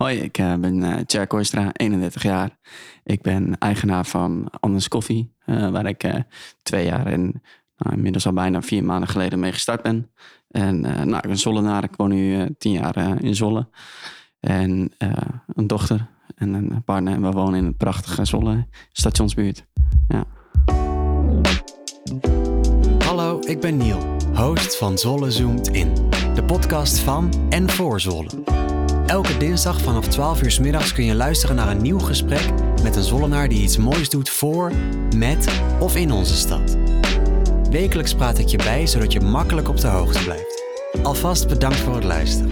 Hoi, ik uh, ben uh, Kooistra, 31 jaar. Ik ben eigenaar van Anders Koffie, uh, waar ik twee jaar en nou, inmiddels al bijna vier maanden geleden mee gestart ben. En nou, ik ben Zollenaar, ik woon nu tien jaar in Zolle. En een dochter en een partner en we wonen in het prachtige Zolle stationsbuurt. Ja. Hallo, ik ben Niel, host van Zolle Zoomt In. De podcast van en voor Zolle. Elke dinsdag vanaf 12 uur s middags kun je luisteren naar een nieuw gesprek met een Zollenaar die iets moois doet voor, met of in onze stad. Wekelijks praat ik je bij zodat je makkelijk op de hoogte blijft. Alvast bedankt voor het luisteren.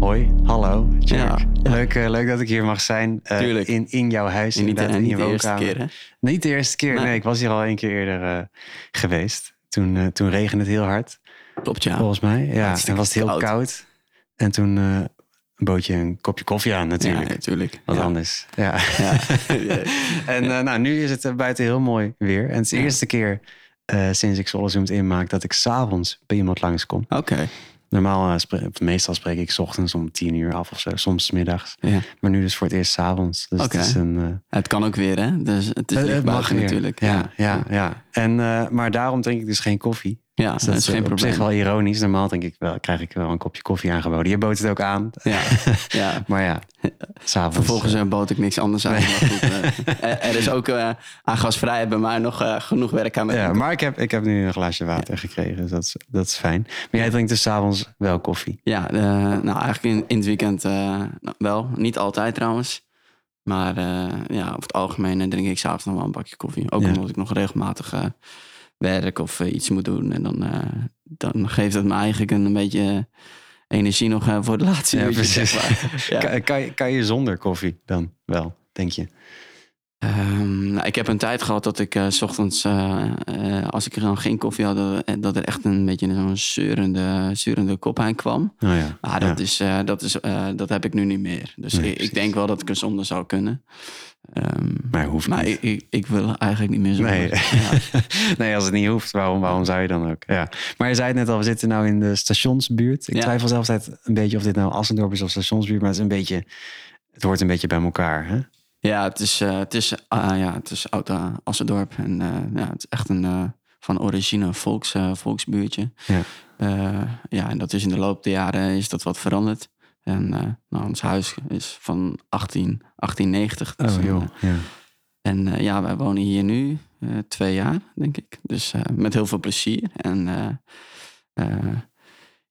Hoi, hallo. Ja, Leuk, uh, leuk dat ik hier mag zijn. Uh, in, in jouw huis. En niet, in niet de eerste keer, hè? Niet de eerste keer. Nee, ik was hier al een keer eerder uh, geweest. Toen, toen regende het heel hard. Klopt, ja. Volgens mij. Ja, het en was het heel koud. En toen uh, bood je een kopje koffie aan natuurlijk. Ja, natuurlijk. Wat anders. Ja. ja. en uh, nou, nu is het eh, buiten heel mooi weer. En het is de eerste keer uh, sinds ik Zolle Zoomt inmaak dat ik s'avonds bij iemand langskom. Oké. Normaal, uh, meestal spreek ik ochtends om tien uur af of zo, soms middags. Ja. Maar nu dus voor het eerst avonds. Dus okay. het, is een, uh, het kan ook weer, hè? Dus het is het mag natuurlijk. Ja, ja, ja. En, uh, maar daarom drink ik dus geen koffie. Ja, dus dat, is geen op probleem. zich wel ironisch. Normaal denk ik wel, krijg ik wel een kopje koffie aangeboden. Je bood het ook aan. Ja, ja. maar ja, s'avonds. Vervolgens uh, bood ik niks anders aan. Goed, uh, er is ook uh, aan gasvrij bij mij nog genoeg werk aan. Ja, maar ik heb, ik heb nu een glaasje water gekregen. Dus dat is, dat is fijn. Maar jij drinkt dus s'avonds wel koffie? Ja, nou eigenlijk in, in het weekend nou, wel. Niet altijd trouwens. Maar ja, over het algemeen drink ik s'avonds nog wel een bakje koffie. Ook omdat ik nog regelmatig werk of eh, iets moet doen. En dan, uh, dan geeft het me eigenlijk een beetje energie nog uh, voor de laatste ja, Precies. ja. kan, kan, je, kan je zonder koffie dan wel, denk je? Um, nou, ik heb een tijd gehad dat ik uh, s ochtends, uh, uh, als ik er dan geen koffie had, dat er echt een beetje zo'n zeurende, zeurende kop aan kwam. Oh ja. Maar dat, ja. is, dat, is, dat heb ik nu niet meer. Dus nee, ik, ik, denk wel dat ik er zonder zou kunnen. Um, maar hoeft maar niet. Ik, ik, wil eigenlijk niet meer zo. Nee. Ja. nee, als het niet hoeft, waarom, waarom zou je dan ook? Ja. Maar je zei het net al, we zitten nou in de stationsbuurt. Ik twijfel zelfs een beetje of dit nou Assendorp is of stationsbuurt, maar het is een beetje, het hoort een beetje bij elkaar. Hè? Ja, het is, uh, het is, uh, ja, het is oud uh, Assendorp. En ja, het is echt een van origine volks, volksbuurtje. Ja. ja, en dat is in de loop der jaren is dat wat veranderd. En nou, ons huis is van 18, 1890. Dus, oh joh, ja. En ja, wij wonen hier nu twee jaar, denk ik. Dus met heel veel plezier. En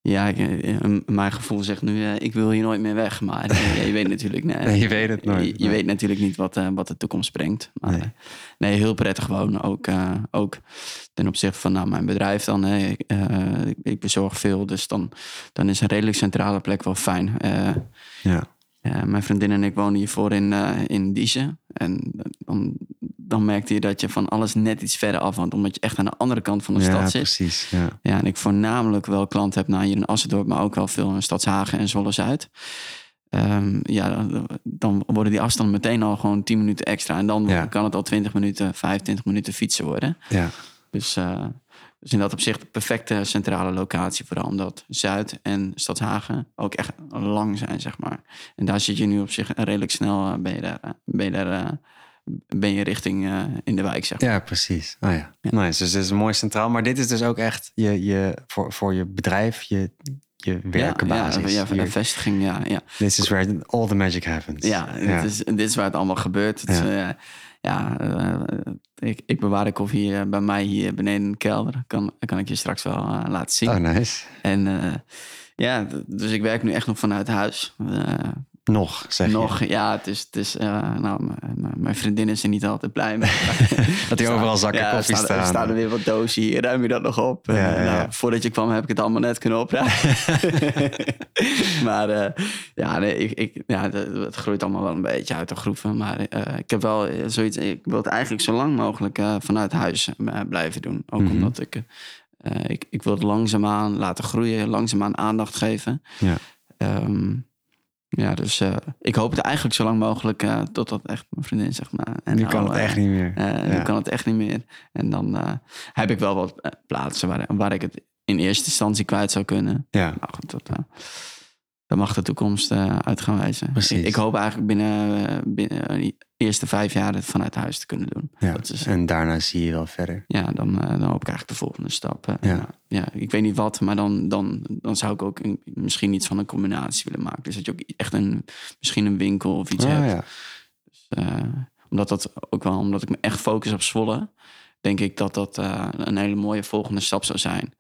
ja, ik, eh, mijn gevoel zegt nu, uh, ik wil hier nooit meer weg. Maar uh, je weet natuurlijk nee, nee, je weet het nooit. Je, je weet natuurlijk niet wat, uh, wat de toekomst brengt. Maar nee, nee heel prettig wonen. Ook, ook ten opzichte van nou, mijn bedrijf dan. ik, ik, bezorg veel, dus dan, dan is een redelijk centrale plek wel fijn. ja. mijn vriendin en ik wonen hiervoor in, in Diezen. En dan dan merkte je dat je van alles net iets verder afhangt. Omdat je echt aan de andere kant van de stad zit. Precies, ja, ja. En ik voornamelijk wel klanten heb naar hier in Assendorp, maar ook wel veel in Stadshagen en Zwolle-Zuid. Um, ja, dan, dan, worden die afstanden meteen al gewoon 10 minuten extra. En dan ja. kan het al 20 minuten, 25 minuten fietsen worden. Ja. Dus, uh, dus in dat opzicht de perfecte centrale locatie. Vooral omdat Zuid en Stadshagen ook echt lang zijn, zeg maar. En daar zit je nu op zich redelijk snel, uh, ben je daar, ben je daar uh, ben je richting uh, in de wijk, zeg maar. Ja, precies. Oh ja. ja. Nice. Dus het is mooi centraal. Maar dit is dus ook echt je, je, voor, voor je bedrijf, je, je werkenbasis. Ja, ja, de vestiging, ja. ja. This is where all the magic happens. Ja, ja. Dit, is, dit is waar het allemaal gebeurt. Het, ja, uh, ja uh, ik, ik bewaar de koffie bij mij hier beneden in de kelder. Kan, kan ik je straks wel laten zien. Oh, nice. En ja, dus ik werk nu echt nog vanuit huis. Nog, zeg Nog, je. ja. Het is, het is, uh, nou, mijn vriendin is er niet altijd blij mee. dat hij overal zakken ja, koffie staan. Er staan er weer wat dozen hier, ruim je dat nog op. Ja, ja, nou, voordat je kwam heb ik het allemaal net kunnen opruimen. maar uh, ja, nee, ik, ik, ja, het groeit allemaal wel een beetje uit de groeven. Maar ik heb wel zoiets, ik wil het eigenlijk zo lang mogelijk vanuit huis blijven doen. Ook mm -hmm. omdat ik, ik, ik wil het langzaamaan laten groeien, langzaamaan aandacht geven. Ja. Um, ja, dus uh, ik hoop het eigenlijk zo lang mogelijk uh, totdat echt mijn vriendin zegt. maar en nu nou, kan het echt niet meer. Uh, ja. Nu kan het echt niet meer. En dan heb ik wel wat plaatsen waar, waar ik het in eerste instantie kwijt zou kunnen. Ja, Maar goed, dat, eh, dat mag de toekomst eh, uit gaan wijzen. Precies. Ik, hoop eigenlijk binnen, eh, binnen de eerste vijf jaar het vanuit huis te kunnen doen. ja. Dat is, en daarna zie je wel verder. ja, dan, eh, dan hoop ik eigenlijk de volgende stap. eh, Ja. ja. ik weet niet wat, maar dan, dan, dan zou ik ook een- misschien iets van een combinatie willen maken. Dus dat je ook echt een, misschien een winkel of iets Ah, hebt. ja. Eh, omdat dat ook wel, omdat ik me echt focus op Zwolle, denk ik dat dat eh, een hele mooie volgende stap zou zijn.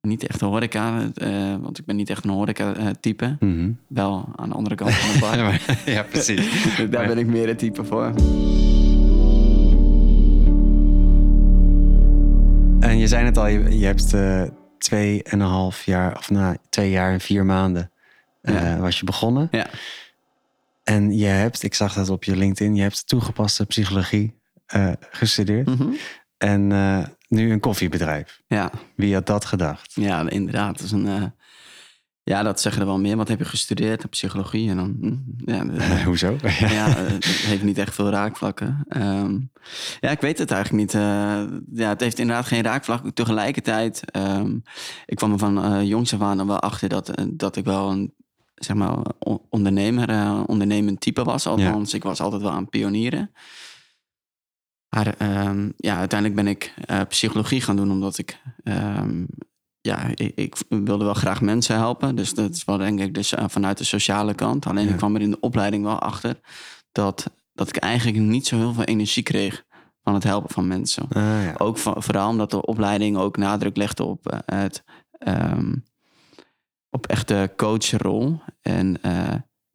Niet echt een horeca, eh, want ik ben niet echt een horeca-type. Mhm. Wel aan de andere kant van de bar. Ja, precies. Daar ben ik meer het type voor. En je zei het al, je, je hebt eh twee en een half jaar, of na twee jaar en vier maanden eh, Ja. was je begonnen. Ja. En je hebt, ik zag dat op je LinkedIn, je hebt toegepaste psychologie eh, gestudeerd. Mhm. En eh, nu een koffiebedrijf. Ja, Wie had dat gedacht? ja, inderdaad. Dat is een, eh, ja, dat zeggen er wel meer. Wat heb je gestudeerd? Psychologie en dan... hm, ja, Hoezo? ja, eh, het heeft niet echt veel raakvlakken. Ehm, ja, ik weet het eigenlijk niet. Eh, ja, het heeft inderdaad geen raakvlakken. Tegelijkertijd, ehm, ik kwam er van jongs af aan wel achter dat, dat ik wel een zeg maar, on- ondernemer, ondernemend type was. Althans, ik was altijd wel aan pionieren. Maar ehm, ja, uiteindelijk ben ik eh, psychologie gaan doen omdat ik... ehm, ja, ik, ik wilde wel graag mensen helpen. Dus dat is wel denk ik dus, eh, vanuit de sociale kant. Alleen Ja. ik kwam er in de opleiding wel achter dat, dat ik eigenlijk niet zo heel veel energie kreeg van het helpen van mensen. Ah, ja. Ook van- vooral omdat de opleiding ook nadruk legde op eh, het ehm, op echte coachrol. En,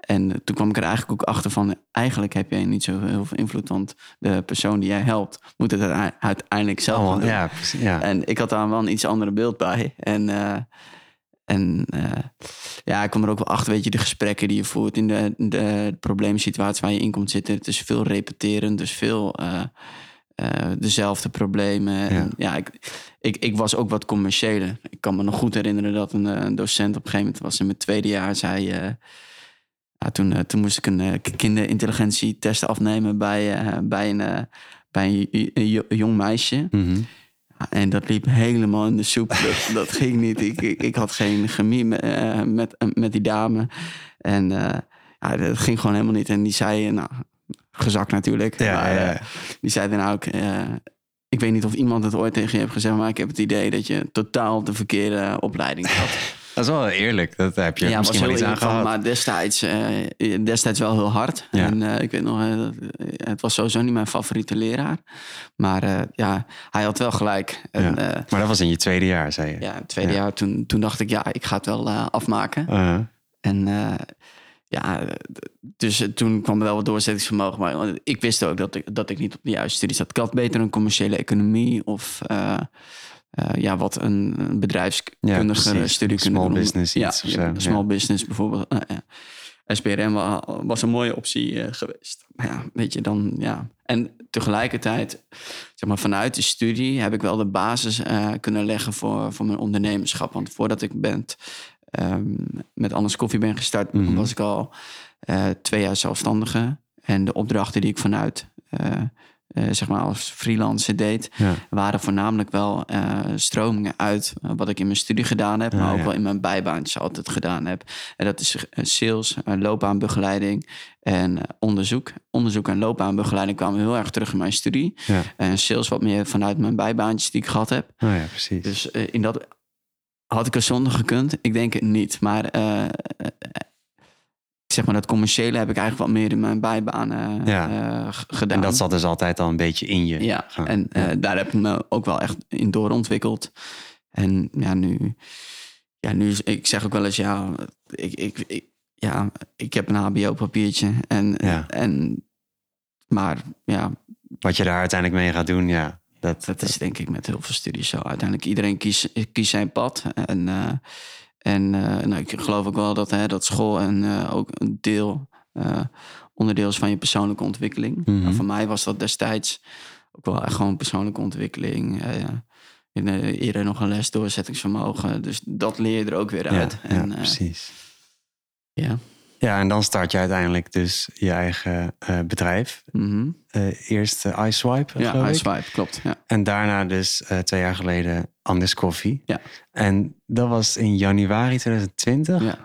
en toen kwam ik er eigenlijk ook achter van eigenlijk heb jij niet zo heel veel invloed, want de persoon die jij helpt moet het uite- uiteindelijk zelf Allemaal, doen. ja, ja. En ik had daar wel een iets andere beeld bij. En, eh, en eh, ja, ik kwam er ook wel achter, weet je, de gesprekken die je voert in de, de probleemsituatie waar je in komt zitten. Het is veel repeteren, dus veel eh, eh, dezelfde problemen. Ja. En ja, ik, ik, ik was ook wat commerciëler. Ik kan me nog goed herinneren dat een, eh, een docent op een gegeven moment was in mijn tweede jaar, zei. Ja, toen, eh, toen moest ik een eh, kinderintelligentietest afnemen bij, eh, bij een, bij een, jong meisje. Mhm. En dat liep helemaal in de soep. Dat, dat ging niet. Ik, ik, ik had geen chemie met, met, met die dame. En ja, dat ging gewoon helemaal niet. En die zei, nou, gezakt natuurlijk. Ja, maar, ja, die zei dan ook, ik weet niet of iemand het ooit tegen je heeft gezegd, maar ik heb het idee dat je totaal de verkeerde opleiding had. Dat is wel eerlijk. Dat heb je ja, misschien wel iets aan gehad. maar destijds, eh, destijds wel heel hard. Ja. En eh, ik weet nog, eh, het was sowieso niet mijn favoriete leraar. Maar ja, hij had wel gelijk. En, Ja. Maar dat was in je tweede jaar, zei je. ja, het tweede Ja. jaar, toen, toen dacht ik, ja, ik ga het wel afmaken. Uh-huh. En ja, dus toen kwam er wel wat doorzettingsvermogen. Maar ik wist ook dat ik, dat ik niet op de juiste studie zat. Ik had beter een commerciële economie of eh, ja, wat een, Ja, bedrijfskundige studie kunnen Small doen. business ja, iets ja, zo, small business bijvoorbeeld. Eh, ja. SPRM wa- was een mooie optie eh, geweest. Maar ja, weet je, dan ja. En tegelijkertijd, zeg maar, vanuit de studie heb ik wel de basis eh, kunnen leggen voor, voor mijn ondernemerschap. Want voordat ik ben, ehm, met Anders Koffie ben gestart, Mhm. was ik al twee jaar zelfstandige. En de opdrachten die ik vanuit, eh, zeg maar, als freelancer deed, Ja. waren voornamelijk wel eh, stromingen uit eh, wat ik in mijn studie gedaan heb, Ah, maar ook ja. wel in mijn bijbaantjes altijd gedaan heb. En dat is sales, loopbaanbegeleiding en onderzoek. Onderzoek en loopbaanbegeleiding kwamen heel erg terug in mijn studie. En sales wat meer vanuit mijn bijbaantjes die ik gehad heb. Oh ja, precies. Dus in dat had ik er zonder gekund. Ik denk het niet. Maar zeg maar dat commerciële heb ik eigenlijk wat meer in mijn bijbanen Ja. eh, gedaan. en dat zat dus altijd al een beetje in je. Ja, gaan. en eh, daar heb ik me ook wel echt in doorontwikkeld. En ja, nu, ja, nu ik zeg ook wel eens, ja, ik, ik, ik, ja, ik heb een HBO-papiertje. En, Ja. en, maar ja, Wat je daar uiteindelijk mee gaat doen, ja. Dat, dat is denk ik met heel veel studies zo. Uiteindelijk iedereen kiest, kiest zijn pad. En, eh, en eh, nou, ik geloof ook wel dat, hè, dat school en eh, ook een deel, eh, onderdeel is van je persoonlijke ontwikkeling. Maar voor mij was dat destijds ook wel echt gewoon persoonlijke ontwikkeling. In, eerder nog een les doorzettingsvermogen. Dus dat leer je er ook weer uit. ja, en, precies. ja. Ja, en dan start je uiteindelijk dus je eigen eh, bedrijf. Mhm. Eh, eerst uh, iSwipe, Ja, geloof ik. iSwipe, klopt. Ja. En daarna dus eh, twee jaar geleden Anders Koffie. Ja. En dat was in januari 2020. ja,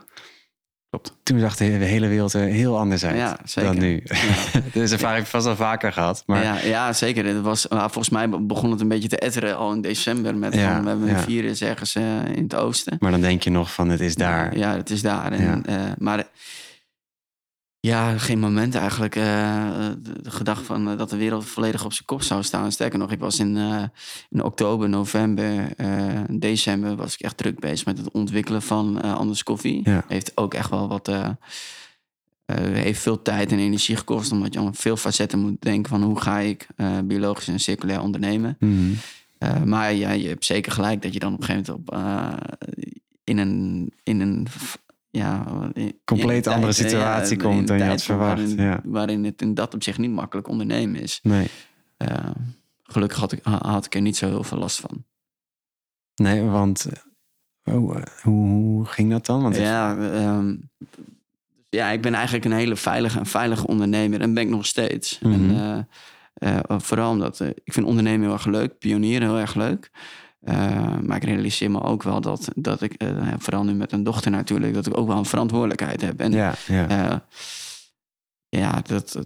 klopt. Toen zag de hele wereld er heel anders uit Ja, zeker. dan nu. Ja. dus ervaring heb ik vast al vaker gehad. Maar Ja, ja, zeker. Het was, maar volgens mij begon het een beetje te etteren al in december. Met Ja, van, we hebben een virus ergens eh, in het oosten. Maar dan denk je nog van het is daar. Ja, het is daar. En, eh, maar ja, geen moment eigenlijk eh, de, de gedachte van eh, dat de wereld volledig op zijn kop zou staan. Sterker nog, ik was in, eh, in oktober, november, december was ik echt druk bezig met het ontwikkelen van Anders Koffie. Ja. Heeft ook echt wel wat. heeft veel tijd en energie gekost, omdat je aan veel facetten moet denken van hoe ga ik biologisch en circulair ondernemen. Mhm. Maar ja, je hebt zeker gelijk dat je dan op een gegeven moment op, in een, in een ja, Compleet andere tijd, situatie komt dan je had verwacht, Waarin, ja. waarin het in dat opzicht niet makkelijk ondernemen is. Nee. Eh, gelukkig had ik, ha- had ik er niet zo heel veel last van. nee, want eh, oh, eh, hoe, hoe ging dat dan? Want Ja, ehm, ja, ik ben eigenlijk een hele veilige en veilige ondernemer. En ben ik nog steeds. Mhm. En, eh, vooral omdat ik vind ondernemen heel erg leuk. Pionieren heel erg leuk. Eh, maar ik realiseer me ook wel dat, dat ik, eh, vooral nu met een dochter natuurlijk, dat ik ook wel een verantwoordelijkheid heb. En ja, ja. eh, ja, dat,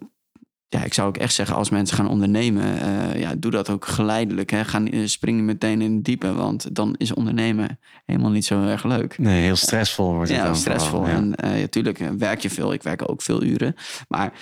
ja, ik zou ook echt zeggen, als mensen gaan ondernemen, ja, doe dat ook geleidelijk. Hè. Ga, niet- spring niet meteen in het diepe, want dan is ondernemen helemaal niet zo erg leuk. nee, heel stressvol wordt het Ja, dan stressvol. vooral, ja. En natuurlijk werk je veel. Ik werk ook veel uren. Maar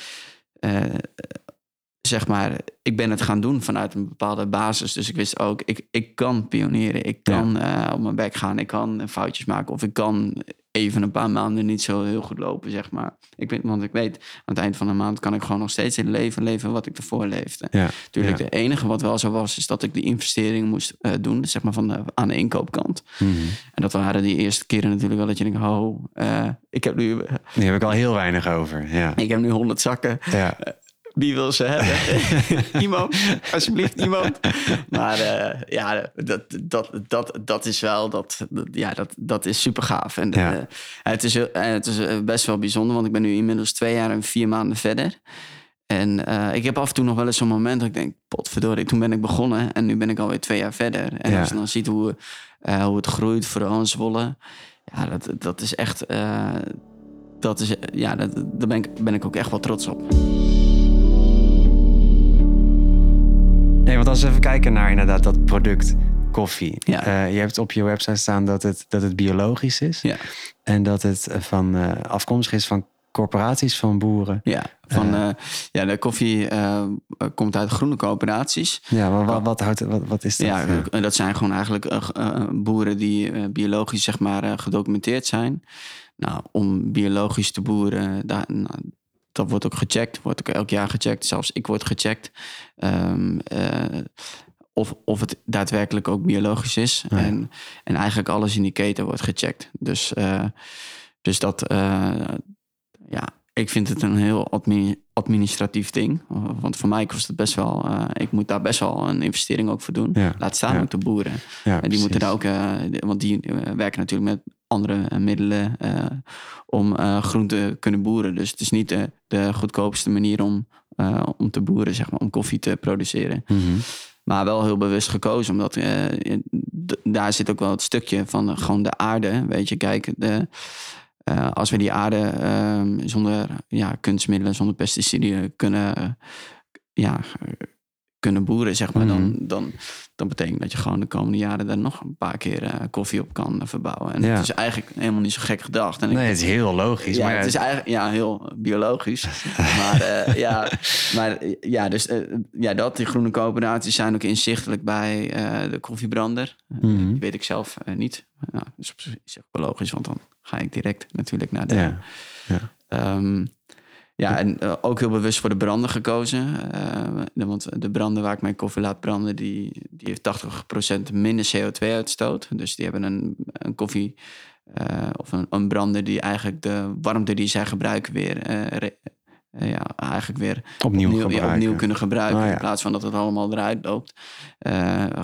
zeg maar, ik ben het gaan doen vanuit een bepaalde basis. Dus ik wist ook, ik, ik kan pioneren. Ik kan eh, op mijn bek gaan. Ik kan foutjes maken. Of ik kan even een paar maanden niet zo heel goed lopen, zeg maar. Ik weet, want ik weet, aan het eind van de maand kan ik gewoon nog steeds het leven leven wat ik ervoor leefde. Ja, Natuurlijk, ja. het enige wat wel zo was, is dat ik die investering moest eh, doen, zeg maar van de, aan de inkoopkant. Mhm. En dat waren die eerste keren natuurlijk wel dat je denkt, oh, eh, ik heb nu, Die heb ik al heel weinig over. Ja. ik heb nu honderd zakken. Ja. Wie wil ze hebben? iemand, alsjeblieft, iemand. Maar eh, ja, dat, dat, dat, dat is wel, dat, dat- ja, dat, dat is super gaaf. En Ja. eh, het is, eh, het is best wel bijzonder, want ik ben nu inmiddels twee jaar en vier maanden verder. En ik heb af en toe nog wel eens zo'n moment dat ik denk, potverdorie, toen ben ik begonnen en nu ben ik alweer twee jaar verder. En Ja. als je dan ziet hoe, hoe het groeit, vooral in Zwolle, ja, dat, dat is echt, dat is, ja, dat, daar ben ik, ben ik ook echt wel trots op. Nee, want als we even kijken naar inderdaad dat product koffie. Ja. Eh, je hebt op je website staan dat het, dat het biologisch is. Ja. En dat het eh, van, eh, afkomstig is van corporaties van boeren. Ja, van, ja de koffie komt uit groene coöperaties. Ja, maar wat, wat, houdt, wat, wat is dat? Ja, dat zijn gewoon eigenlijk boeren die biologisch zeg maar gedocumenteerd zijn. Nou, om biologisch te boeren, daar, nou, dat wordt ook gecheckt. Wordt ook elk jaar gecheckt. Zelfs ik word gecheckt. Ehm, eh, of, of het daadwerkelijk ook biologisch is. Ja. En, en eigenlijk alles in die keten wordt gecheckt. Dus, eh, dus dat, eh, ja, ik vind het een heel admi- administratief ding. Want voor mij kost het best wel, eh, ik moet daar best wel een investering ook voor doen. Ja, Laat staan ja. ook de boeren. ja, En die moeten daar ook, de- want die eh, werken natuurlijk met andere middelen om eh groen te kunnen boeren. Dus het is niet de, de goedkoopste manier om, om te boeren, zeg maar, om koffie te produceren. Mhm. Maar wel heel bewust gekozen, omdat daar zit ook wel het stukje van gewoon de aarde. Weet je, kijk, de, eh, als we die aarde ehm, zonder ja, kunstmiddelen, zonder pesticiden kunnen, eh, ja, kunnen boeren, zeg maar, dan, Mhm. dan, dan betekent dat je gewoon de komende jaren daar nog een paar keer eh, koffie op kan eh, verbouwen. En Ja. het is eigenlijk helemaal niet zo gek gedacht. En ik- Nee, het is heel logisch. ja, maar het is eigenlijk ja, heel biologisch. maar eh, ja, maar ja, dus ja, dat, die groene coöperaties zijn ook inzichtelijk bij de koffiebrander. Mhm. Die weet ik zelf niet. Nou, dat is op zich logisch, want dan ga ik direct natuurlijk naar de. Ja, ja. Ehm, ja, en eh, ook heel bewust voor de branden gekozen. Eh, want de branden waar ik mijn koffie laat branden, die, die heeft 80% minder CO2-uitstoot. Dus die hebben een, een koffie eh, of een, een brander die eigenlijk de warmte die zij gebruiken weer, re- ja, eigenlijk weer Opnieuw, opnieuw, ja, gebruiken. opnieuw kunnen gebruiken. Ah, ja. In plaats van dat het allemaal eruit loopt,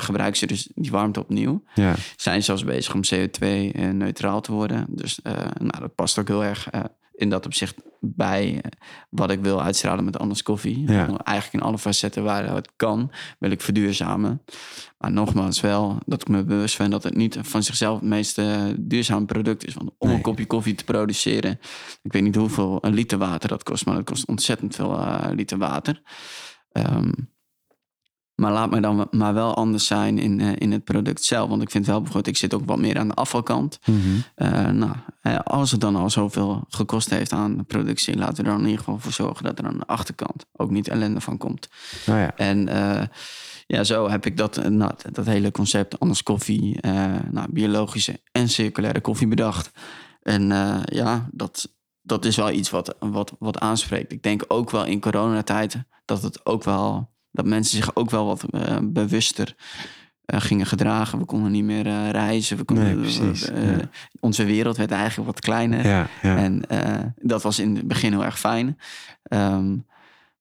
gebruiken ze dus die warmte opnieuw. Ja. Zijn zelfs bezig om CO2-neutraal te worden. Dus nou, dat past ook heel erg. Eh, in dat opzicht bij eh, wat ik wil uitstralen met Anders Koffie. Ja. Eigenlijk in alle facetten waar het kan, wil ik verduurzamen. Maar nogmaals wel dat ik me bewust ben dat het niet van zichzelf het meest eh, duurzame product is. Want om Nee. een kopje koffie te produceren, ik weet niet hoeveel een liter water dat kost, maar dat kost ontzettend veel eh, liter water. Ehm, maar laat me dan maar wel anders zijn in, eh, in het product zelf. Want ik vind wel bijvoorbeeld, ik zit ook wat meer aan de afvalkant. Mhm. Eh, nou, eh, als het dan al zoveel gekost heeft aan productie, laten we er dan in ieder geval voor zorgen dat er aan de achterkant ook niet ellende van komt. Nou ja. En ja, zo heb ik dat, nou, dat- hele concept anders koffie, nou, biologische en circulaire koffie bedacht. En ja, dat, dat is wel iets wat, wat, wat aanspreekt. Ik denk ook wel in coronatijd dat het ook wel dat mensen zich ook wel wat eh, bewuster eh, gingen gedragen. We konden niet meer eh, reizen. We konden, Nee, precies, ja. Onze wereld werd eigenlijk wat kleiner. Ja, ja. En dat was in het begin heel erg fijn. Ehm,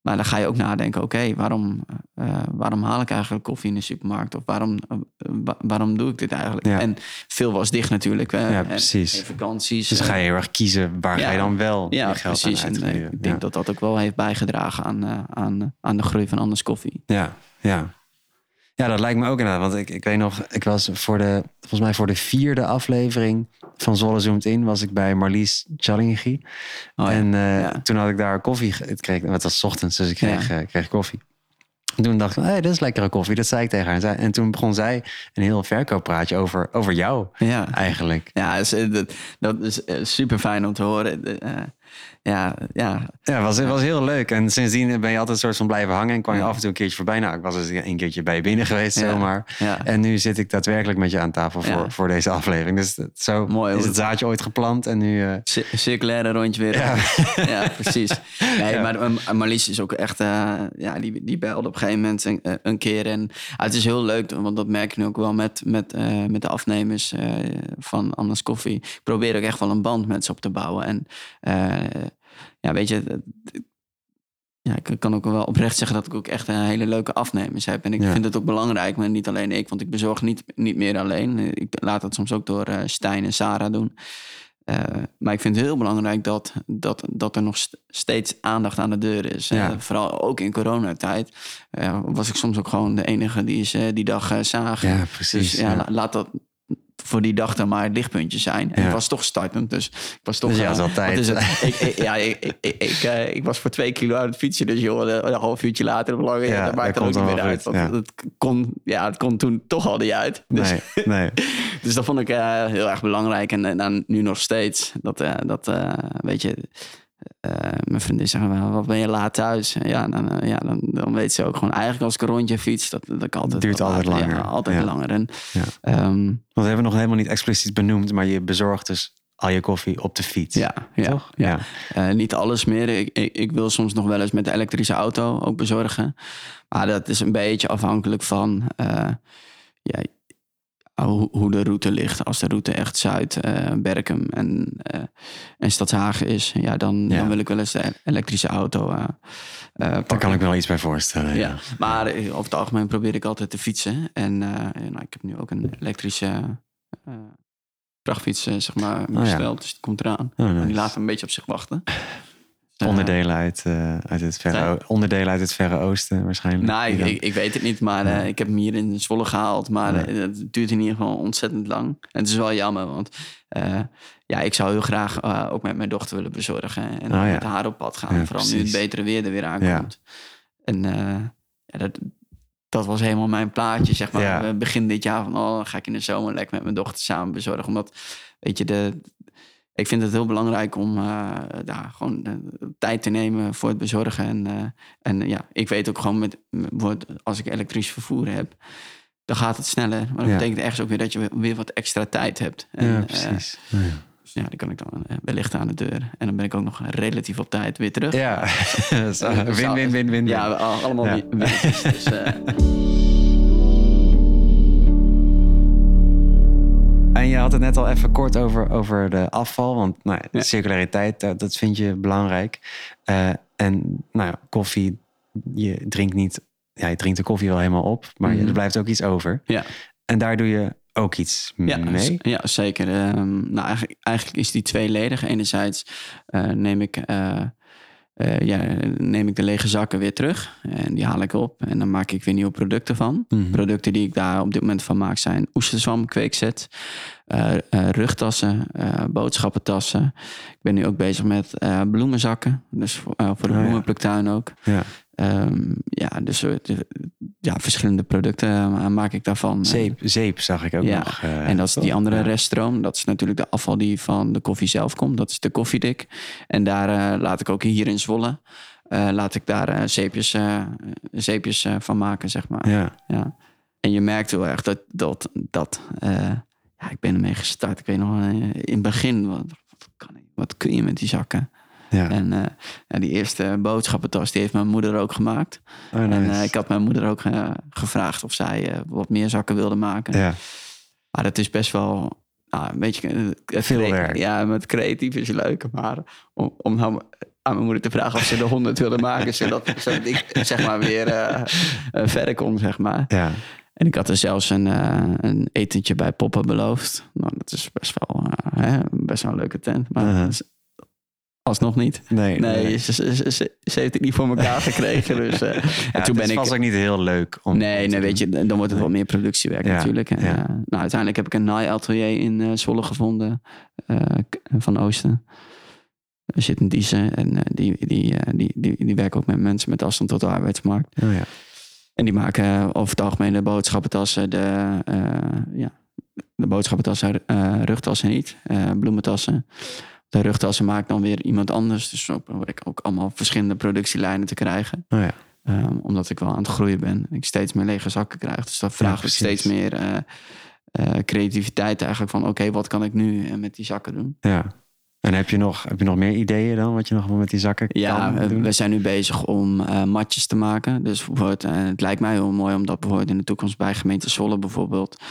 maar dan ga je ook nadenken, oké, waarom, eh, waarom haal ik eigenlijk koffie in de supermarkt? Of waarom, eh, wa- waarom doe ik dit eigenlijk? Ja. En veel was dicht natuurlijk. eh, Ja, precies. en vakanties. Dus eh, ga je heel erg kiezen waar ga je dan wel ja, je geld precies. aan En, eh, ik denk dat dat ook wel heeft bijgedragen aan, eh, aan, aan de groei van Anders Koffie. Ja, ja. Ja, dat lijkt me ook inderdaad. Want ik, ik weet nog, ik was voor de, volgens mij voor de vierde aflevering van Zolle Zoomt In, was ik bij Marlies Chalingi. Oh ja, en eh, ja. toen had ik daar koffie, het kreeg, het was 's ochtends, dus ik kreeg, Ja. eh, kreeg koffie. En toen dacht ik, hey, dat is lekkere koffie. Dat zei ik tegen haar. En, zij- en toen begon zij een heel verkooppraatje over, over jou Ja, eigenlijk. ja is, eh, dat, dat is super fijn om te horen. Ja, ja, Ja, het was, het was heel leuk. En sindsdien ben je altijd een soort van blijven hangen. En kwam je Ja. af en toe een keertje voorbij. Nou, ik was eens een keertje bij je binnen geweest, Ja. zomaar. ja. En nu zit ik daadwerkelijk met je aan tafel voor, voor deze aflevering. Dus het- zo Mooi, is het zaadje ooit geplant. En nu... eh, Cir- circulaire rondje weer. Ja. Precies. Nee, Ja. maar eh, Marlies is ook echt... eh, ja, die, die belde op een gegeven moment een, een keer. En ah, het is heel leuk, want dat merk je nu ook wel met, met, met de afnemers van Anders Koffie. Ik probeer ook echt wel een band met ze op te bouwen. En eh, ja, weet je... ja, ik kan ook wel oprecht zeggen dat ik ook echt een hele leuke afnemers heb. En ik Ja. vind het ook belangrijk, maar niet alleen ik. Want ik bezorg niet, niet meer alleen. Ik laat dat soms ook door eh, Stijn en Sarah doen. Eh, maar ik vind het heel belangrijk dat, dat, dat er nog st- steeds aandacht aan de deur is. Ja. Vooral ook in coronatijd was ik soms ook gewoon de enige die ze die dag zagen. ja, precies. dus ja, ja. la- laat dat voor die dag dan maar het lichtpuntje zijn. En Ja. ik was toch startend, dus ik was toch... Dus ja, eh, dat is wel tijd. wat is het? ik, ik- ja, ik, ik, eh, ik was voor twee kilo aan het fietsen, dus joh, een, een half uurtje later of langer, Ja, dat dat maakt er ook niet meer uit. Want ja. het, kon, ja, het kon toen toch al niet uit. Dus, Nee, nee. dus dat vond ik eh, heel erg belangrijk. En, en dan nu nog steeds. Dat, eh, dat eh, weet je, eh, mijn vriendin zegt, "Wel, wat ben je laat thuis? En Ja, dan, eh, ja dan, dan weet ze ook gewoon, eigenlijk als ik een rondje fiets, dat, dat ik altijd... Duurt altijd langer. Ja, altijd Ja. langer. En, Ja. Want we hebben nog helemaal niet expliciet benoemd. Maar je bezorgt dus al je koffie op de fiets. ja, ja, Toch? ja. Eh, niet alles meer. Ik, ik, ik wil soms nog wel eens met de elektrische auto ook bezorgen. Maar dat is een beetje afhankelijk van eh, ja, hoe, hoe de route ligt. Als de route echt Zuid, Berkum en, eh en Stadshagen is, ja, dan, Ja. dan wil ik wel eens de elektrische auto eh, Daar kan ik wel iets bij voorstellen. Ja, maar over het algemeen probeer ik altijd te fietsen. En nou, ik heb nu ook een elektrische vrachtfiets zeg maar, ja. besteld. Dus die komt eraan. Oh, nice. die laat een beetje op zich wachten. Onderdelen uit, eh, uit het verre, Nee. onderdelen uit het Verre Oosten waarschijnlijk. Nou, ik, ik, ik weet het niet, maar eh, ik heb hem hier in Zwolle gehaald. Maar eh, het duurt in ieder geval ontzettend lang. En het is wel jammer, want ja, ik zou heel graag ook met mijn dochter willen bezorgen. En Oh, met haar op pad gaan. Vooral nu het betere weer er weer aankomt. En ja, dat, dat was helemaal mijn plaatje, zeg maar. Begin dit jaar van, oh, dan ga ik in de zomer lekker met mijn dochter samen bezorgen. Omdat, weet je, de, ik vind het heel belangrijk om eh, daar gewoon de tijd te nemen voor het bezorgen. En, eh, en ja, ik weet ook gewoon, met, met- als ik elektrisch vervoer heb, dan gaat het sneller. Maar dat Ja. betekent ergens ook weer dat je weer- wat extra tijd hebt. En, ja, eh, precies. Ja. dus ja, die kan ik dan eh, wellicht aan de deur. En dan ben ik ook nog relatief op tijd weer terug. Ja, Zo, win, win, win, win. Ja, allemaal Ja. win- winnetjes. Dus, En je had het net al even kort over, over de afval. Want nou, ja, circulariteit, dat, dat vind je belangrijk. Eh, en nou ja, koffie, je drinkt niet... Ja, je drinkt de koffie wel helemaal op. Maar Mhm. er blijft ook iets over. ja. En daar doe je ook iets Ja, mee? ja zeker. Ehm, nou, eigenlijk, eigenlijk is die tweeledig. Enerzijds eh, neem, ik, eh, eh, ja, neem ik de lege zakken weer terug. En die haal ik op. En dan maak ik weer nieuwe producten van. Mhm. Producten die ik daar op dit moment van maak zijn oesterzwam, kweekzet, eh, eh, rugtassen, boodschappentassen. Ik ben nu ook bezig met bloemenzakken. Dus voor, voor de Oh, ja. bloemenpluktuin ook. Ja. Ehm, ja, dus ja, verschillende producten eh, maak ik daarvan. Zeep, zeep zag ik ook Ja, nog. eh, En dat is die andere Ja. reststroom. Dat is natuurlijk de afval die van de koffie zelf komt. Dat is de koffiedik. En daar eh, laat ik ook hier in Zwolle... laat ik daar zeepjes, zeepjes van maken, zeg maar. Ja, Ja. En je merkt heel erg dat... dat, dat ja, ik ben ermee gestart. Ik weet nog in het begin... Wat, wat, kan ik, wat kun je met die zakken? Ja. En eh, ja, die eerste boodschappentas... die heeft mijn moeder ook gemaakt. Oh, En eh, ik had mijn moeder ook eh, gevraagd... of zij wat meer zakken wilde maken. ja. Maar dat is best wel nou, een beetje... het Veel werk. Ja, met creatief is leuk. Maar om, om nou aan mijn moeder te vragen of ze de honderd wilde maken... zodat, zodat ik zeg maar weer verder kon, zeg maar. ja. En ik had er zelfs een, een etentje bij Poppen beloofd. Nou, dat is best wel, hè, best wel een leuke tent. Maar Uh-huh. Alsnog niet. Nee, Nee, Ze, ze, ze, ze heeft het niet voor elkaar gekregen. Dus, eh, en toen ben ik... was ook niet heel leuk om Nee, nee, weet je, dan wordt het wel meer productiewerk Ja, natuurlijk. En, ja. eh, nou, uiteindelijk heb ik een naaiatelier in eh Zwolle gevonden eh, van Oosten. Er zit een Diezen en eh, die, die, eh, die, die, die werken ook met mensen met afstand tot de arbeidsmarkt. Oh, ja. En die maken eh, over het algemeen de boodschappentassen, de, eh, ja, de boodschappentassen, eh, rugtassen niet, eh, bloementassen. De rugtassen maakt dan weer iemand anders. Dus dan word ik ook allemaal verschillende productielijnen te krijgen. Oh, ja. Um, omdat ik wel aan het groeien ben. En ik steeds meer lege zakken krijg. Dus dat vraagt steeds meer eh, eh, creativiteit eigenlijk. Van oké, wat kan ik nu eh, met die zakken doen? ja. En heb je, nog, heb je nog meer ideeën dan? Wat je nog met die zakken Ja, kan doen? we zijn nu bezig om matjes te maken. Dus bijvoorbeeld, het lijkt mij heel mooi om dat bijvoorbeeld in de toekomst bij gemeente Zwolle bijvoorbeeld,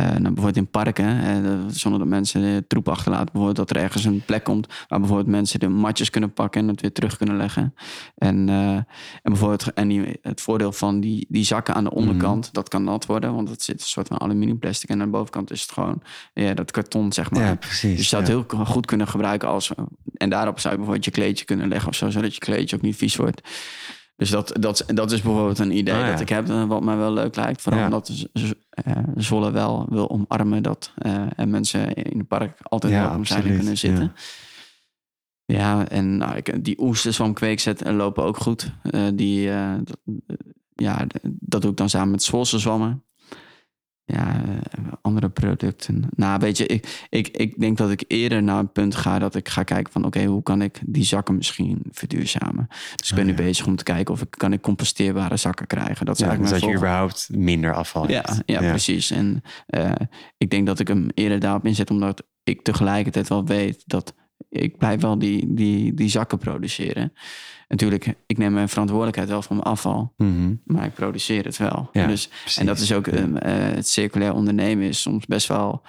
nou, bijvoorbeeld in parken, eh, zonder dat mensen de troep achterlaten, bijvoorbeeld dat er ergens een plek komt waar bijvoorbeeld mensen de matjes kunnen pakken en het weer terug kunnen leggen. En, eh, en bijvoorbeeld en die, het voordeel van die, die zakken aan de onderkant, dat kan nat worden, want het zit een soort van aluminium plastic en aan de bovenkant is het gewoon ja, dat karton zeg maar. ja, precies. Dus je zou ja. het heel goed kunnen gebruiken als. En daarop zou je bijvoorbeeld je kleedje kunnen leggen of zo, zodat je kleedje ook niet vies wordt. Dus dat, dat, dat is bijvoorbeeld een idee Ah, ja. dat ik heb, eh, wat mij wel leuk lijkt. Vooral omdat eh, Zwolle wel wil omarmen dat eh, en mensen in het park altijd welkom zijn en kunnen zitten. Ja, en nou, ik, die oesters van kweekzet eh, lopen ook goed. Eh, die, eh, dat, eh, ja, dat doe ik dan samen met Zwolse zwammen. Ja, andere producten. Nou, weet je, ik, ik, ik denk dat ik eerder naar een punt ga dat ik ga kijken van... oké, hoe kan ik die zakken misschien verduurzamen? Dus ik ben Oh, nu ja. bezig om te kijken of ik kan ik composteerbare zakken krijgen. Dat is Ja, eigenlijk dus dat je überhaupt minder afval ja, hebt. ja, precies. En eh, ik denk dat ik hem eerder daarop inzet, omdat ik tegelijkertijd wel weet dat ik blijf wel die, die, die zakken produceren. Natuurlijk, ik neem mijn verantwoordelijkheid wel voor mijn afval, Mhm. maar ik produceer het wel. Ja, dus, precies. en dat is ook ehm, eh, het circulair ondernemen is soms best wel.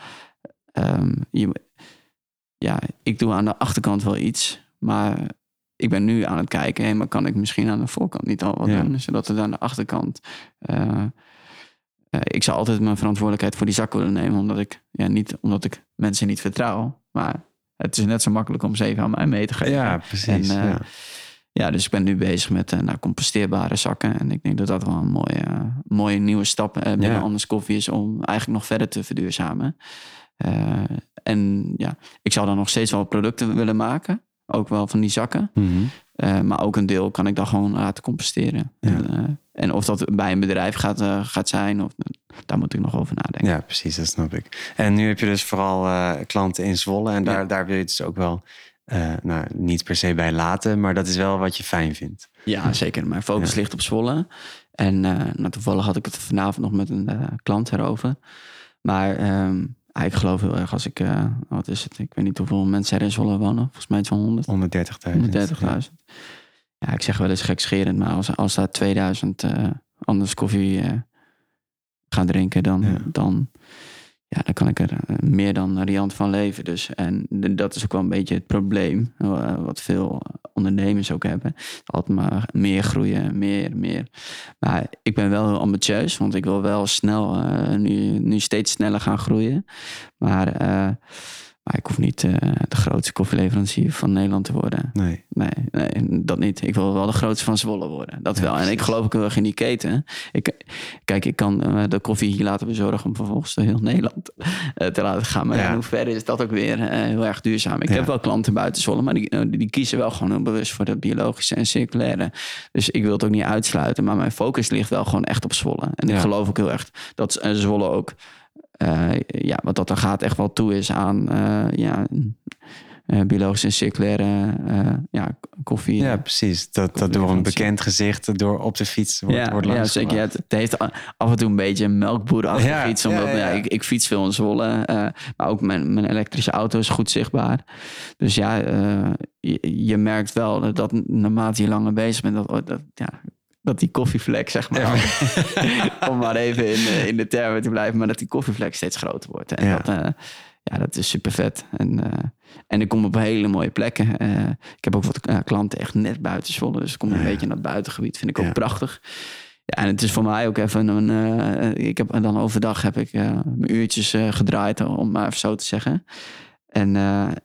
ehm, je, ja, ik doe aan de achterkant wel iets, maar ik ben nu aan het kijken, hé, maar kan ik misschien aan de voorkant niet al wat Ja. doen, zodat het aan de achterkant. eh, eh, ik zou altijd mijn verantwoordelijkheid voor die zak willen nemen, omdat ik ja, niet omdat ik mensen niet vertrouw, maar het is net zo makkelijk om ze even aan mij mee te geven. Ja, precies. En, eh, ja. Ja, dus ik ben nu bezig met eh, nou, composteerbare zakken. En ik denk dat dat wel een mooie, mooie nieuwe stap eh, binnen Ja. Anders Koffie is om eigenlijk nog verder te verduurzamen. En ja, ik zou dan nog steeds wel producten willen maken. Ook wel van die zakken. Mhm. Eh, maar ook een deel kan ik dan gewoon laten composteren. Ja. Eh, en of dat bij een bedrijf gaat, eh, gaat zijn, of, daar moet ik nog over nadenken. Ja, precies, dat snap ik. En nu heb je dus vooral klanten in Zwolle. En daar, Ja. daar wil je het dus ook wel nou, niet per se bij laten. Maar dat is wel wat je fijn vindt. Ja, zeker. Mijn focus Ja. ligt op Zwolle. En nou, toevallig had ik het vanavond nog met een klant erover. Maar ehm, ja, ik geloof heel erg als ik... eh, wat is het? Ik weet niet hoeveel mensen er in Zwolle wonen. Volgens mij iets van 100. 130.000. 130.000. Ja, ik zeg wel eens gekscherend. Maar als, als daar 2000 eh, anders koffie eh, gaan drinken... Dan, Ja. dan, ja, dan kan ik er eh, meer dan riant van leven. Dus, en dat is ook wel een beetje het probleem. eh, wat veel ondernemers ook hebben. Altijd maar meer groeien, meer, meer. Maar ik ben wel heel ambitieus, want ik wil wel snel, eh, nu, nu steeds sneller gaan groeien. Maar, maar ik hoef niet eh, de grootste koffieleverancier van Nederland te worden. Nee. Nee, nee, dat niet. Ik wil wel de grootste van Zwolle worden. Dat Ja, wel. En ik geloof ook heel erg in die keten. Ik, kijk, ik kan eh, de koffie hier laten bezorgen om vervolgens door heel Nederland eh, te laten gaan. Maar Ja. in hoeverre is dat ook weer heel erg duurzaam? Ik Ja. heb wel klanten buiten Zwolle, maar die, die, kiezen wel gewoon heel bewust voor de biologische en circulaire. Dus ik wil het ook niet uitsluiten. Maar mijn focus ligt wel gewoon echt op Zwolle. En ik geloof ook heel erg dat Zwolle ook, ja, wat dat dan gaat, echt wel toe is aan eh, ja, eh, biologische en circulaire eh, ja, koffie. Ja, precies. Dat, dat door een bekend gezicht door op de fiets wordt, ja, wordt ja, zeker. Ja, het, heeft af en toe een beetje een melkboerachtig Ja, iets. ja, Omdat ja, ja, ik, ik fiets veel in Zwolle. eh, maar ook mijn, mijn elektrische auto is goed zichtbaar. Dus ja, eh, je, je merkt wel dat naarmate je langer bezig bent... dat, dat, ja, dat die koffievlek, zeg maar... om maar even in, eh, in de termen te blijven... maar dat die koffievlek steeds groter wordt. En Ja. dat, eh, ja, dat is super vet. En, eh, en ik kom op hele mooie plekken. Ik heb ook wat klanten echt net buiten Zwolle. Dus ik kom een Ja. beetje naar het buitengebied. Vind ik ook prachtig. Ja, en het is voor mij ook even een... ik heb, dan overdag heb ik mijn uurtjes gedraaid, om maar even zo te zeggen. En,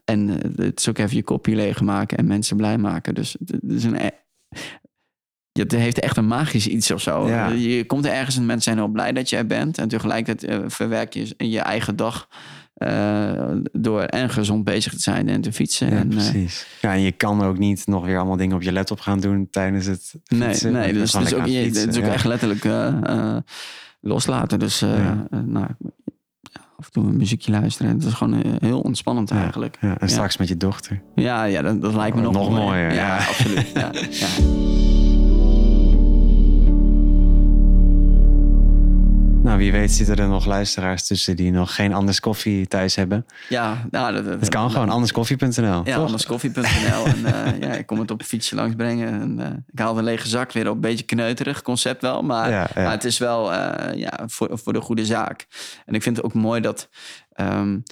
en het is ook even je kopje leegmaken en mensen blij maken. Dus het het is een... Het heeft echt een magisch iets of zo. Ja. Je komt er ergens en mensen zijn heel blij dat je er bent. En tegelijkertijd eh, verwerk je je eigen dag eh, door en gezond bezig te zijn en te fietsen. Ja, en, eh, precies. Ja, en je kan ook niet nog weer allemaal dingen op je laptop gaan doen tijdens het Nee, fietsen. nee Je dus is ook, je- het is ook fietsen, echt letterlijk loslaten. Dus Ja. nou, af en toe een muziekje luisteren. Het is gewoon heel ontspannend eigenlijk. Ja, en straks met je dochter. Ja, ja dat, dat lijkt me nog, Nog mooier, Ja, ja. absoluut. Ja, Nou, wie weet zitten er nog luisteraars tussen die nog geen Anders Koffie thuis hebben. ja nou, dat, kan gewoon, anderskoffie.nl. Ja, anderskoffie.nl. en uh, ja, ik kom het op een fietsje langs brengen. En, uh, ik haal de lege zak weer op. Een beetje kneuterig concept wel. Maar, Ja, ja. maar het is wel uh, ja, voor, voor de goede zaak. En ik vind het ook mooi dat... Um,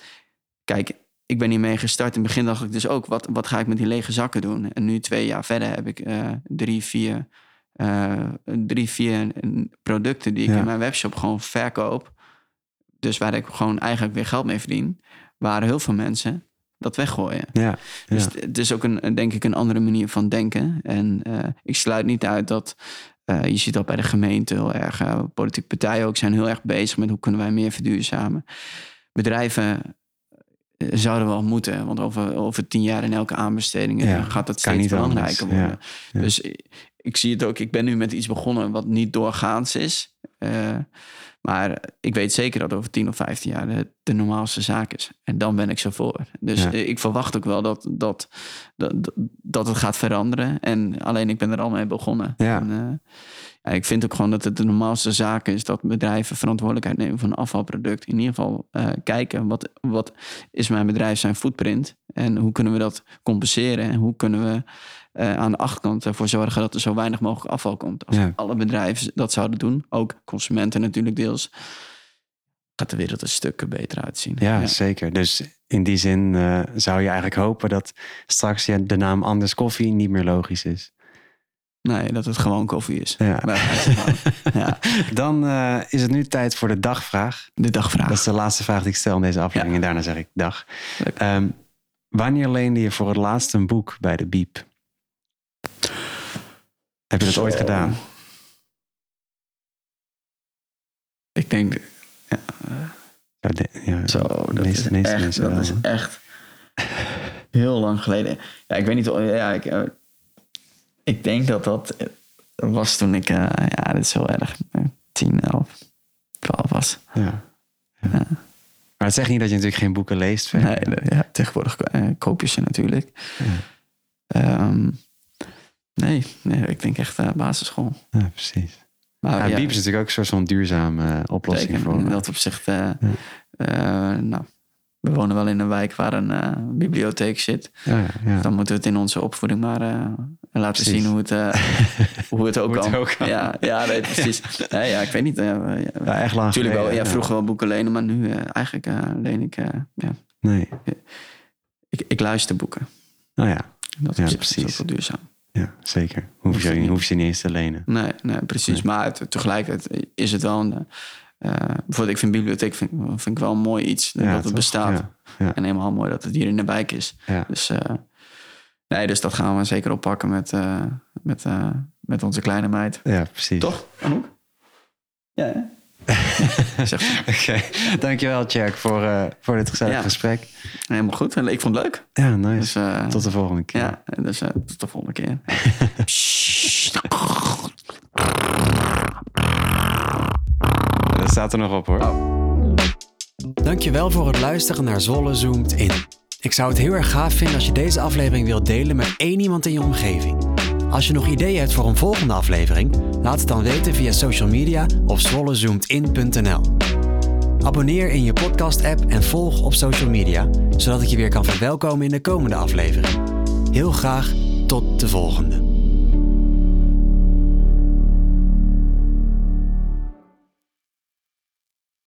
kijk, ik ben hiermee gestart. In het begin dacht ik dus ook... Wat, wat ga ik met die lege zakken doen? En nu twee jaar verder heb ik drie, vier... Uh, drie, vier producten die ik Ja. in mijn webshop gewoon verkoop. Dus waar ik gewoon eigenlijk weer geld mee verdien. Waar heel veel mensen dat weggooien. Ja, Dus ja. het is ook een, denk ik, een andere manier van denken. En uh, ik sluit niet uit dat. Uh, je ziet dat bij de gemeente heel erg. Politieke partijen ook zijn heel erg bezig met hoe kunnen wij meer verduurzamen. Bedrijven eh, zouden wel moeten. Want over, over tien jaar in elke aanbesteding Ja, gaat dat steeds belangrijker anders, worden. ja, ja. Dus ik zie het ook. Ik ben nu met iets begonnen wat niet doorgaans is. Uh, maar ik weet zeker dat over 10 of 15 jaar de, de normaalste zaak is. En dan ben ik zo voor. Dus Ja. ik verwacht ook wel dat, dat, dat, dat het gaat veranderen. En alleen ik ben er al mee begonnen. Ja. En, uh, ja, ik vind ook gewoon dat het de normaalste zaak is dat bedrijven verantwoordelijkheid nemen voor een afvalproduct. In ieder geval uh, kijken wat, wat is mijn bedrijf zijn footprint en hoe kunnen we dat compenseren en hoe kunnen we uh, aan de achterkant ervoor zorgen dat er zo weinig mogelijk afval komt. Als Ja. alle bedrijven dat zouden doen, ook consumenten natuurlijk deels, gaat de wereld een stuk beter uitzien. Ja, zeker. Dus in die zin uh, zou je eigenlijk hopen dat straks ja, de naam Anders Koffie niet meer logisch is. Nee, dat het gewoon koffie is. Ja. ja. Dan uh, is het nu tijd voor de dagvraag. De dagvraag. Dat is de laatste vraag die ik stel in deze aflevering. Ja. En daarna zeg ik dag. Um, wanneer leende je voor het laatst een boek bij de Biep? Heb je dat Zo. ooit gedaan? Ik denk... Ja, ja, de, ja, zo, dat, meeste, is, echt, dat wel. is echt heel lang geleden. Ja, ik weet niet... Ja, ik, uh, ik denk dat dat was toen ik... Uh, ja, dit is heel erg. 10, 11, 12 was. Ja. ja. ja. Maar het zegt niet dat je natuurlijk geen boeken leest. Verder. Nee, ja, tegenwoordig uh, koop je ze natuurlijk. Ja. Um, nee, nee, ik denk echt uh, basisschool. Ja, precies. Maar, ja, Biep is natuurlijk ook een soort van duurzame uh, oplossing zeker, voor. In dat opzicht, uh, nou, we wonen wel in een wijk waar een uh, bibliotheek zit. Ja, ja. Dan moeten we het in onze opvoeding maar uh, En laten Precies. zien hoe het, eh, hoe het ook Hoe het kan. ook kan. Ja, ja nee, precies. Nee, ja, ik weet niet. eh, ja, Ja, echt lang Natuurlijk wel. Ja, vroeger wel boeken lenen, maar nu eh, eigenlijk eh, leen ik... eh, ja, Nee, ik, ik luister boeken. nou ja, Dat Ja, is, precies. ook wel duurzaam. ja zeker. Hoef je, hoef je niet eens te lenen. Nee, nee precies. Nee. Maar tegelijkertijd is het wel een... eh, bijvoorbeeld, ik vind bibliotheek vind, vind ik wel een mooi iets. dat het bestaat. Ja. En helemaal mooi dat het hier in de wijk is. Dus, eh, nee, dus dat gaan we zeker oppakken met, eh, met, met onze kleine meid. ja precies. Toch, Anouk? Ja, hè? Zegt ze. Oké, dankjewel Jack voor, voor dit gezellige Ja. gesprek. Helemaal goed. En Ik vond het leuk. Ja, nice. Dus, Tot de volgende keer. Ja, dus tot de volgende keer. Staat er nog op hoor. Dankjewel voor het luisteren naar Zwolle Zoomt In. Ik zou het heel erg gaaf vinden als je deze aflevering wilt delen met één iemand in je omgeving. Als je nog ideeën hebt voor een volgende aflevering, laat het dan weten via social media of zwollezoomedin.nl. Abonneer in je podcast-app en volg op social media, zodat ik je weer kan verwelkomen in de komende aflevering. Heel graag tot de volgende.